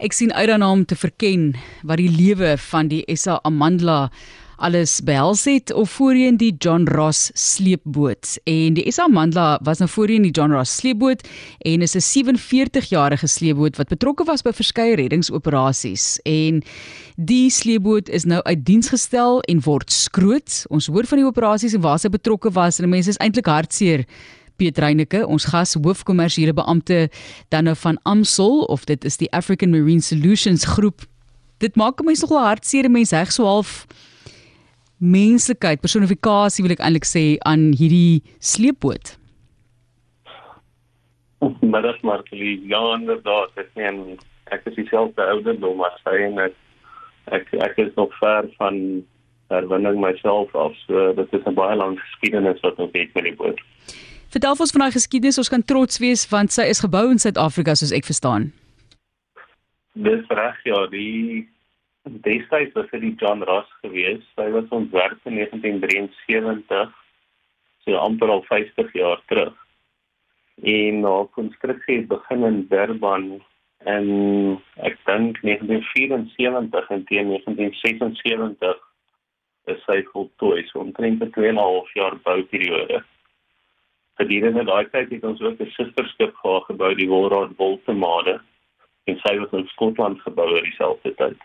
Ek sien uit daarna om te verken wat die lewe van die SA Amandla alles behels het of voorheen die John Ross sleepboot. En die SA Amandla was nou voorheen die John Ross sleepboot en is 'n 47-jarige sleepboot wat betrokke was by verskeie reddingsoperasies. En die sleepboot is nou uit diens gestel en word skroot. Ons hoor van die operasies en waar sy betrokke was en mense is eintlik hartseer Piet Reyneke, ons gas hoofkommersiële beampte dan nou van Amsol of dit is die African Marine Solutions groep. Dit maak my nogal hartseer mense reg so half menslikheid, personifikasie wil ek eintlik sê aan hierdie sleepboot. Maar dit maar die jare daar, ek sien ek is dieselfde ouderdom as hy en ek ek, ek is nog ver van herwinning myself af. So dit is 'n baie lang geskiedenis wat ons het met die boot. Vertel ons van daai geskiedenis, ons kan trots wees want sy is gebou in Suid-Afrika soos ek verstaan. Dis reg ja, die destyds was dit John Ross geweest. Sy was ontwerp in 1973, so amper al 50 jaar terug. En haar konstruksie het begin in Durban en ek dink 1974 en teen 1976 is sy voltooi, so omtrent 2,5 jaar bouperiode gedurende daai tyd het ons ook 'n susterskip gehad gebou die Wolraad Woltemade en sy was in Skotland gebou oor dieselfde tyd.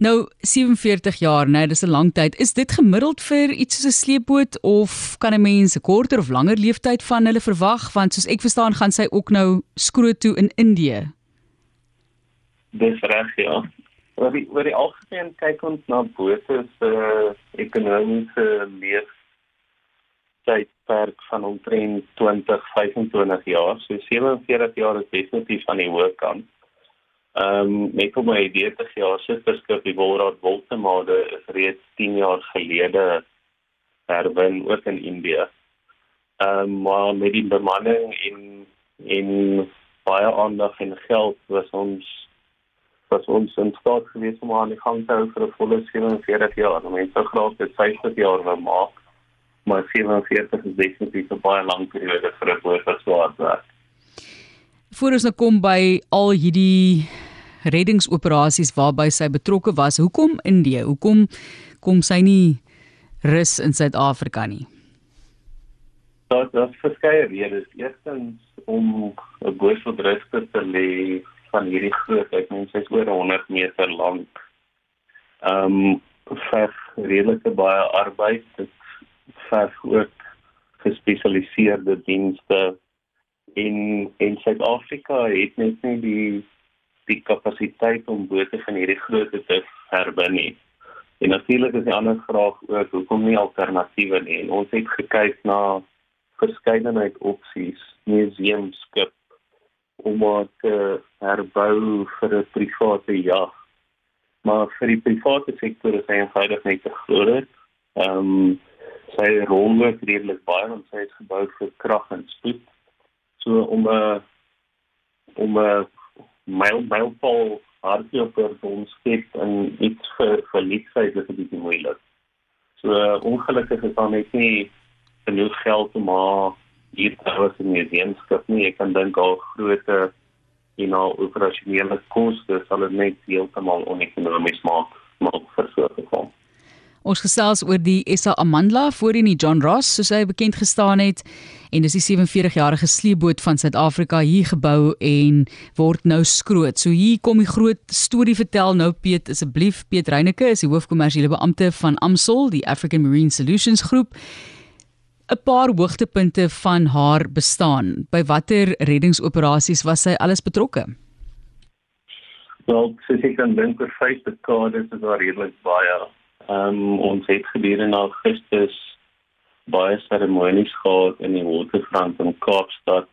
Nou 47 jaar, nee, dis 'n lang tyd. Is dit gemiddeld vir iets soos 'n sleepboot of kan 'n mens 'n korter of langer lewensduur van hulle verwag want soos ek verstaan gaan sy ook nou skroot toe in Indië. Dis reg, ja. Oor die oor die algemeen kyk ons na bote se uh, ekonomiese leef tydperk van omtrent 20, 25 jaar. So 47 jaar is definitief van die hoë kant. Ehm um, net om my idee te gee, as dit beskryf die Wolraad Woltemade is reeds 10 jaar gelede herwin ook in Indië. Ehm um, maar met die bemanning in in baie aandag en geld was ons was ons in staat gewees om aan die gang te hou vir 'n volle 47 jaar. Mense graag dit 50 jaar wou maak maar 47 is definitief 'n baie lang periode vir 'n boot wat so hard werk. Voor ons nou kom by al hierdie reddingsoperasies waarby sy betrokke was, hoekom Indië? Hoekom kom sy nie rus in Suid-Afrika nie? Daar daar's verskeie redes. Eerstens om 'n boot wat rustig te lê van hierdie grootheid, mense is oor 100 meter lank. Ehm um, vir redelike baie arbeid, dit verg ook gespesialiseerde dienste en en Suid-Afrika het net nie die die kapasiteit om bote van hierdie grootte te herwin nie. En natuurlik is die ander vraag ook hoekom nie alternatiewe nie. En ons het gekyk na verskeidenheid opsies, museumskip om te herbou vir 'n private jag. Maar vir die private sektor is hy eenvoudig net te groot. Ehm um, sy rol ook redelik baie want sy het gebou vir krag en spoed. So om 'n uh, om 'n myl mylpaal hardloper te omskep en iets vir vir liefheid is 'n bietjie moeilik. So uh, ongelukkig is daar net nie genoeg geld om haar hier te hou as 'n museumskip nie. Ek kan dink al grootte en al operasionele koste sal dit net heeltemal onekonomies maak maak vir so 'n geval. Ons gesels oor die SA Amandla voorheen die John Ross soos hy bekend gestaan het en dis die 47-jarige sleepboot van Suid-Afrika hier gebou en word nou skroot. So hier kom die groot storie vertel nou Piet asseblief Piet Reyneke is die hoofkommersiële beampte van Amsol, die African Marine Solutions groep. 'n Paar hoogtepunte van haar bestaan. By watter reddingsoperasies was sy alles betrokke? Wel, sies ek dan dink vir 5 dekades is daar redelik baie Um, ons het gedurende Augustus baie seremonies gehad in die waterfront in Kaapstad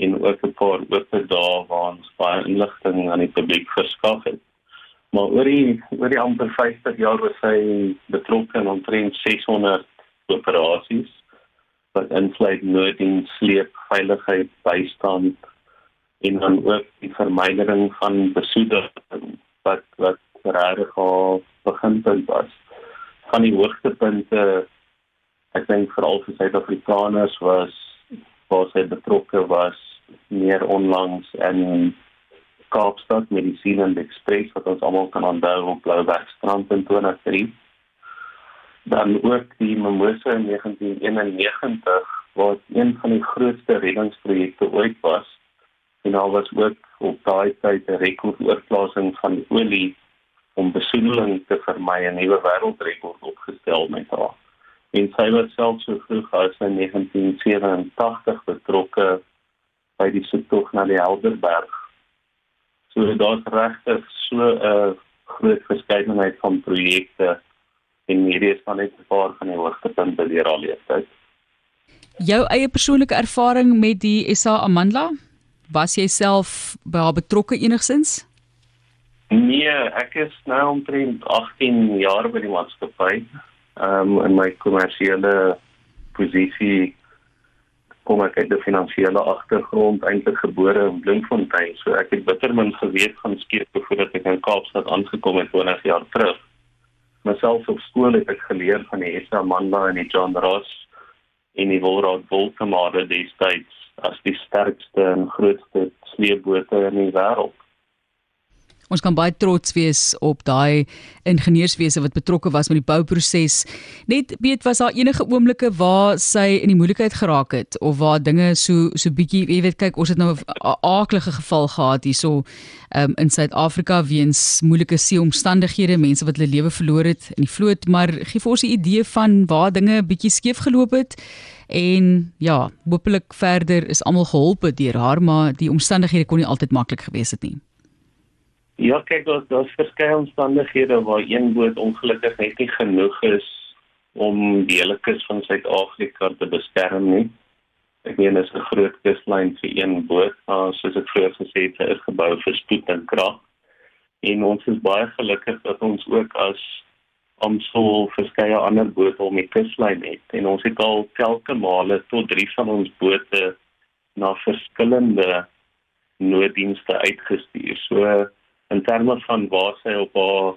en ook 'n paar oop dae waar ons baie inligting aan die publiek verskaf het. Maar oor die oor die amper 50 jaar was hy betrokke in omtrent 600 operasies wat insluit nooddiens, sleep, veiligheid, bystand en dan ook die vermydering van besoedeling wat wat regtig al beginpunt was van die hoogtepunte ek dink veral vir Suid-Afrikaners was waar sy betrokke was meer onlangs in Kaapstad met die Sealand Express wat ons almal kan onthou op Bloubergstrand in 2003. Dan ook die Mimosa in 1991 wat een van die grootste reddingsprojekte ooit was. En daar was ook op daai tyd 'n rekordoorplasing van olie om besoedeling te vermy 'n nuwe wêreldrekord opgestel met haar. En sy was self so vroeg as in 1987 betrokke by die soektog na die Helderberg. So daar's regtig so 'n groot verskeidenheid van projekte en hierdie is van net 'n paar van die hoogtepunte deur al die tyd. Jou eie persoonlike ervaring met die SA Amandla? Was jy self by haar betrokke enigsins? Nee, ek is nou omtrent 18 jaar by die maatskappy. Ehm um, in my kommersiële posisie kom ek uit 'n finansiële agtergrond, eintlik gebore in Bloemfontein, so ek het bitter min geweet van skepe voordat ek in Kaapstad aangekom het 20 jaar terug. Myself op skool het ek geleer van die SA Amandla en die John Ross en die Wolraad Wolkemade destyds as die sterkste en grootste sleepbote in die wêreld. Ons kan baie trots wees op daai ingenieurswese wat betrokke was met die bouproses. Net weet was daar enige oomblikke waar sy in die moeilikheid geraak het of waar dinge so so bietjie, jy weet, kyk, ons het nou 'n aaklige geval gehad hierso um, in Suid-Afrika weens moeilike seeomstandighede, mense wat hulle lewe verloor het in die vloot, maar gee vir ons 'n idee van waar dinge bietjie skeef geloop het. En ja, hopelik verder is almal geholpe deur haar, maar die omstandighede kon nie altyd maklik gewees het nie. Ja, kyk, daar's daar's verskeie omstandighede waar een boot ongelukkig net nie genoeg is om die hele kus van Suid-Afrika te beskerm nie. Ek meen dit is 'n groot kuslyn vir een boot, maar soos ek vroeër gesê het, is gebou vir spoed en krag. En ons is baie gelukkig dat ons ook as omsou verskeie ander bote om die kuslyn het. En ons het al telke male tot 3 van ons bote na verskillende nooddienste uitgestuur. So in terme van waar sy op haar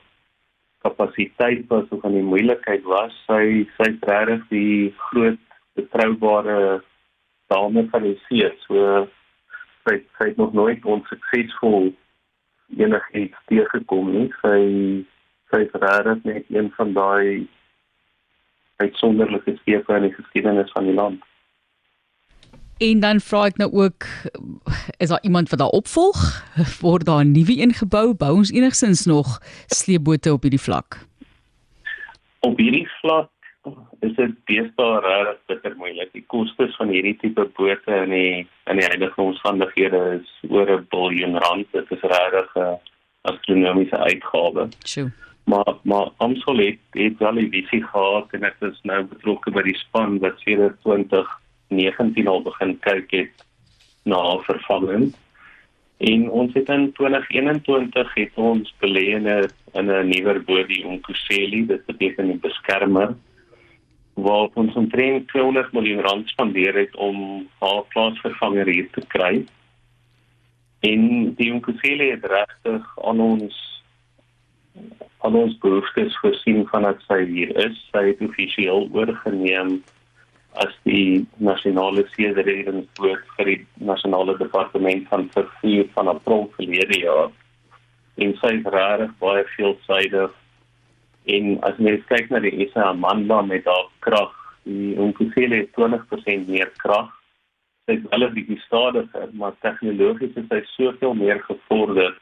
kapasiteit was of aan die moeilikheid was, sy sy regtig die groot betroubare dame van die see. So sy sy het nog nooit onsuksesvol enigiets teëgekom nie. Sy sy is regtig net een van daai uitsonderlike skepe in die geskiedenis van die land. En dan vra ek nou ook is daar iemand wat daar opvolg? Word daar 'n nuwe een gebou? Bou ons enigsins nog sleepbote op hierdie vlak? Op hierdie vlak is dit deesdae regtig bitter moeilik. Die kostes van hierdie tipe bote in die in die huidige omstandighede is oor 'n biljoen rand. Dit is regtig 'n astronomiese uitgawe. Sjoe. Maar maar Amstel het, het wel 'n visie gehad en ek is nou betrokke by die span wat sedert 20 19 al begin kyk het na vervanging. En ons het in 2021 het ons belê in 'n in 'n nuwer boot die Onkuseli, dit beteken 'n beskermer waar ons omtrent 200 miljoen rand spandeer het om haar plaasvervanger hier te kry. En die Onkuseli het regtig aan ons aan ons behoeftes voorsien vandat sy hier is. Sy het offisieel oorgeneem as die nasionale seereddingsboot vir die nasionale departement van vervoer van April verlede jaar. En sy is regtig baie veelsidig. En as mens kyk na die SA Amandla met haar krag, die ongeveer 20% meer krag. Sy is wel 'n bietjie stadiger, maar tegnologies is sy soveel meer gevorder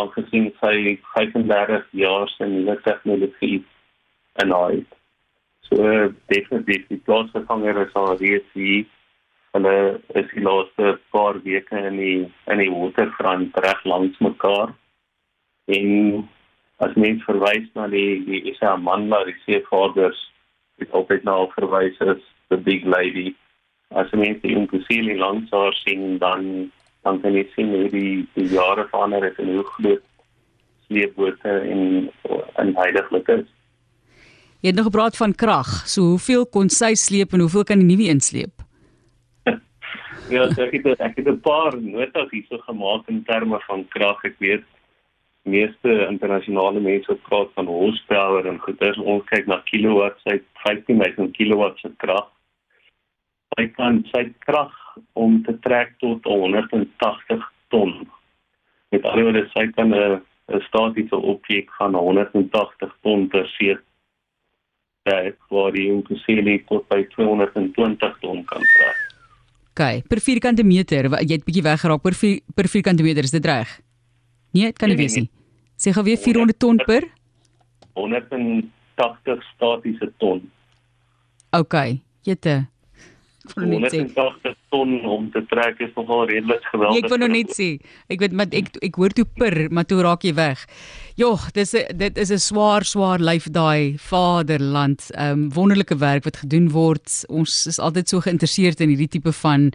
aangesien sy 35 jaar se nuwe tegnologie en hy het So definitief die plaasvervanger is al reeds hier. Hulle is die laaste paar weke in die in die waterfront reg langs mekaar. En as mens verwys na die die is 'n man maar die seevaders het altyd na haar verwys as the big lady. As mens die imposisie langs haar sien dan dan kan jy sien hoe die die jare verander het en hoe groot sleepbote en en heiliglik is. Jy het nog gepraat van krag. So hoeveel kon sy sleep en hoeveel kan die nuwe insleep? ja, ek het ek het 'n paar notas hierso gemaak in terme van krag. Ek weet meeste internasionale mense praat van horsepower en goeders. Ons kyk na kilowatt, sy 15000 kilowatt se krag. Sy kan sy krag om te trek tot 180 ton Met ander woorde, sy kan 'n statiese objek van 180 ton per see trek waar die Ukusele tot by 220 ton kan trek. OK, per vierkante meter, jy het bietjie weggeraak per vier, per vierkante meter, is dit reg? Nee, dit kan nie nee, wees nie. Sê gou weer 400 ton per 180 statiese ton. OK, jette. 180 ton om te trek is nogal redelik geweldig. Nee, ek wou nog net sê, ek weet maar ek ek hoor toe per, maar toe raak jy weg. Jogg, dis dit is 'n swaar swaar lyf daai vaderland. Ehm um, wonderlike werk wat gedoen word. Ons is altyd so geïnteresseerd in hierdie tipe van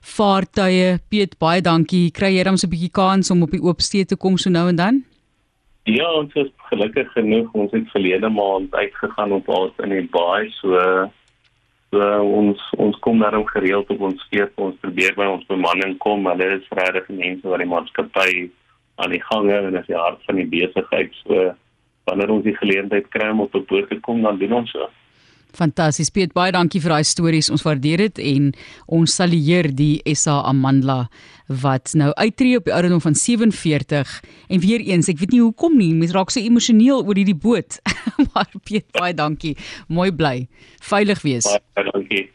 vaartuie. Piet, baie dankie. Kry jy dan so 'n bietjie kans om op die oop see te kom so nou en dan? Ja, ons is gelukkig genoeg. Ons het verlede maand uitgegaan op ons in die baai so So ons ons kom daarom gereeld op ons skeep, ons probeer by ons bemanning kom, dit is regtig mense wat die maatskappy aan die gang hou en as jy hart van die besigheid so wanneer ons die geleentheid kry om op 'n boot te kom, dan doen ons so. Fantasties Piet, baie dankie vir daai stories. Ons waardeer dit en ons salueer die SA Amandla wat nou uittreë op die ouderdom van 47 en weer eens, ek weet nie hoekom nie, mens raak so emosioneel oor hierdie boot. maar Piet, baie dankie. Mooi bly. Veilig wees. Baie dankie.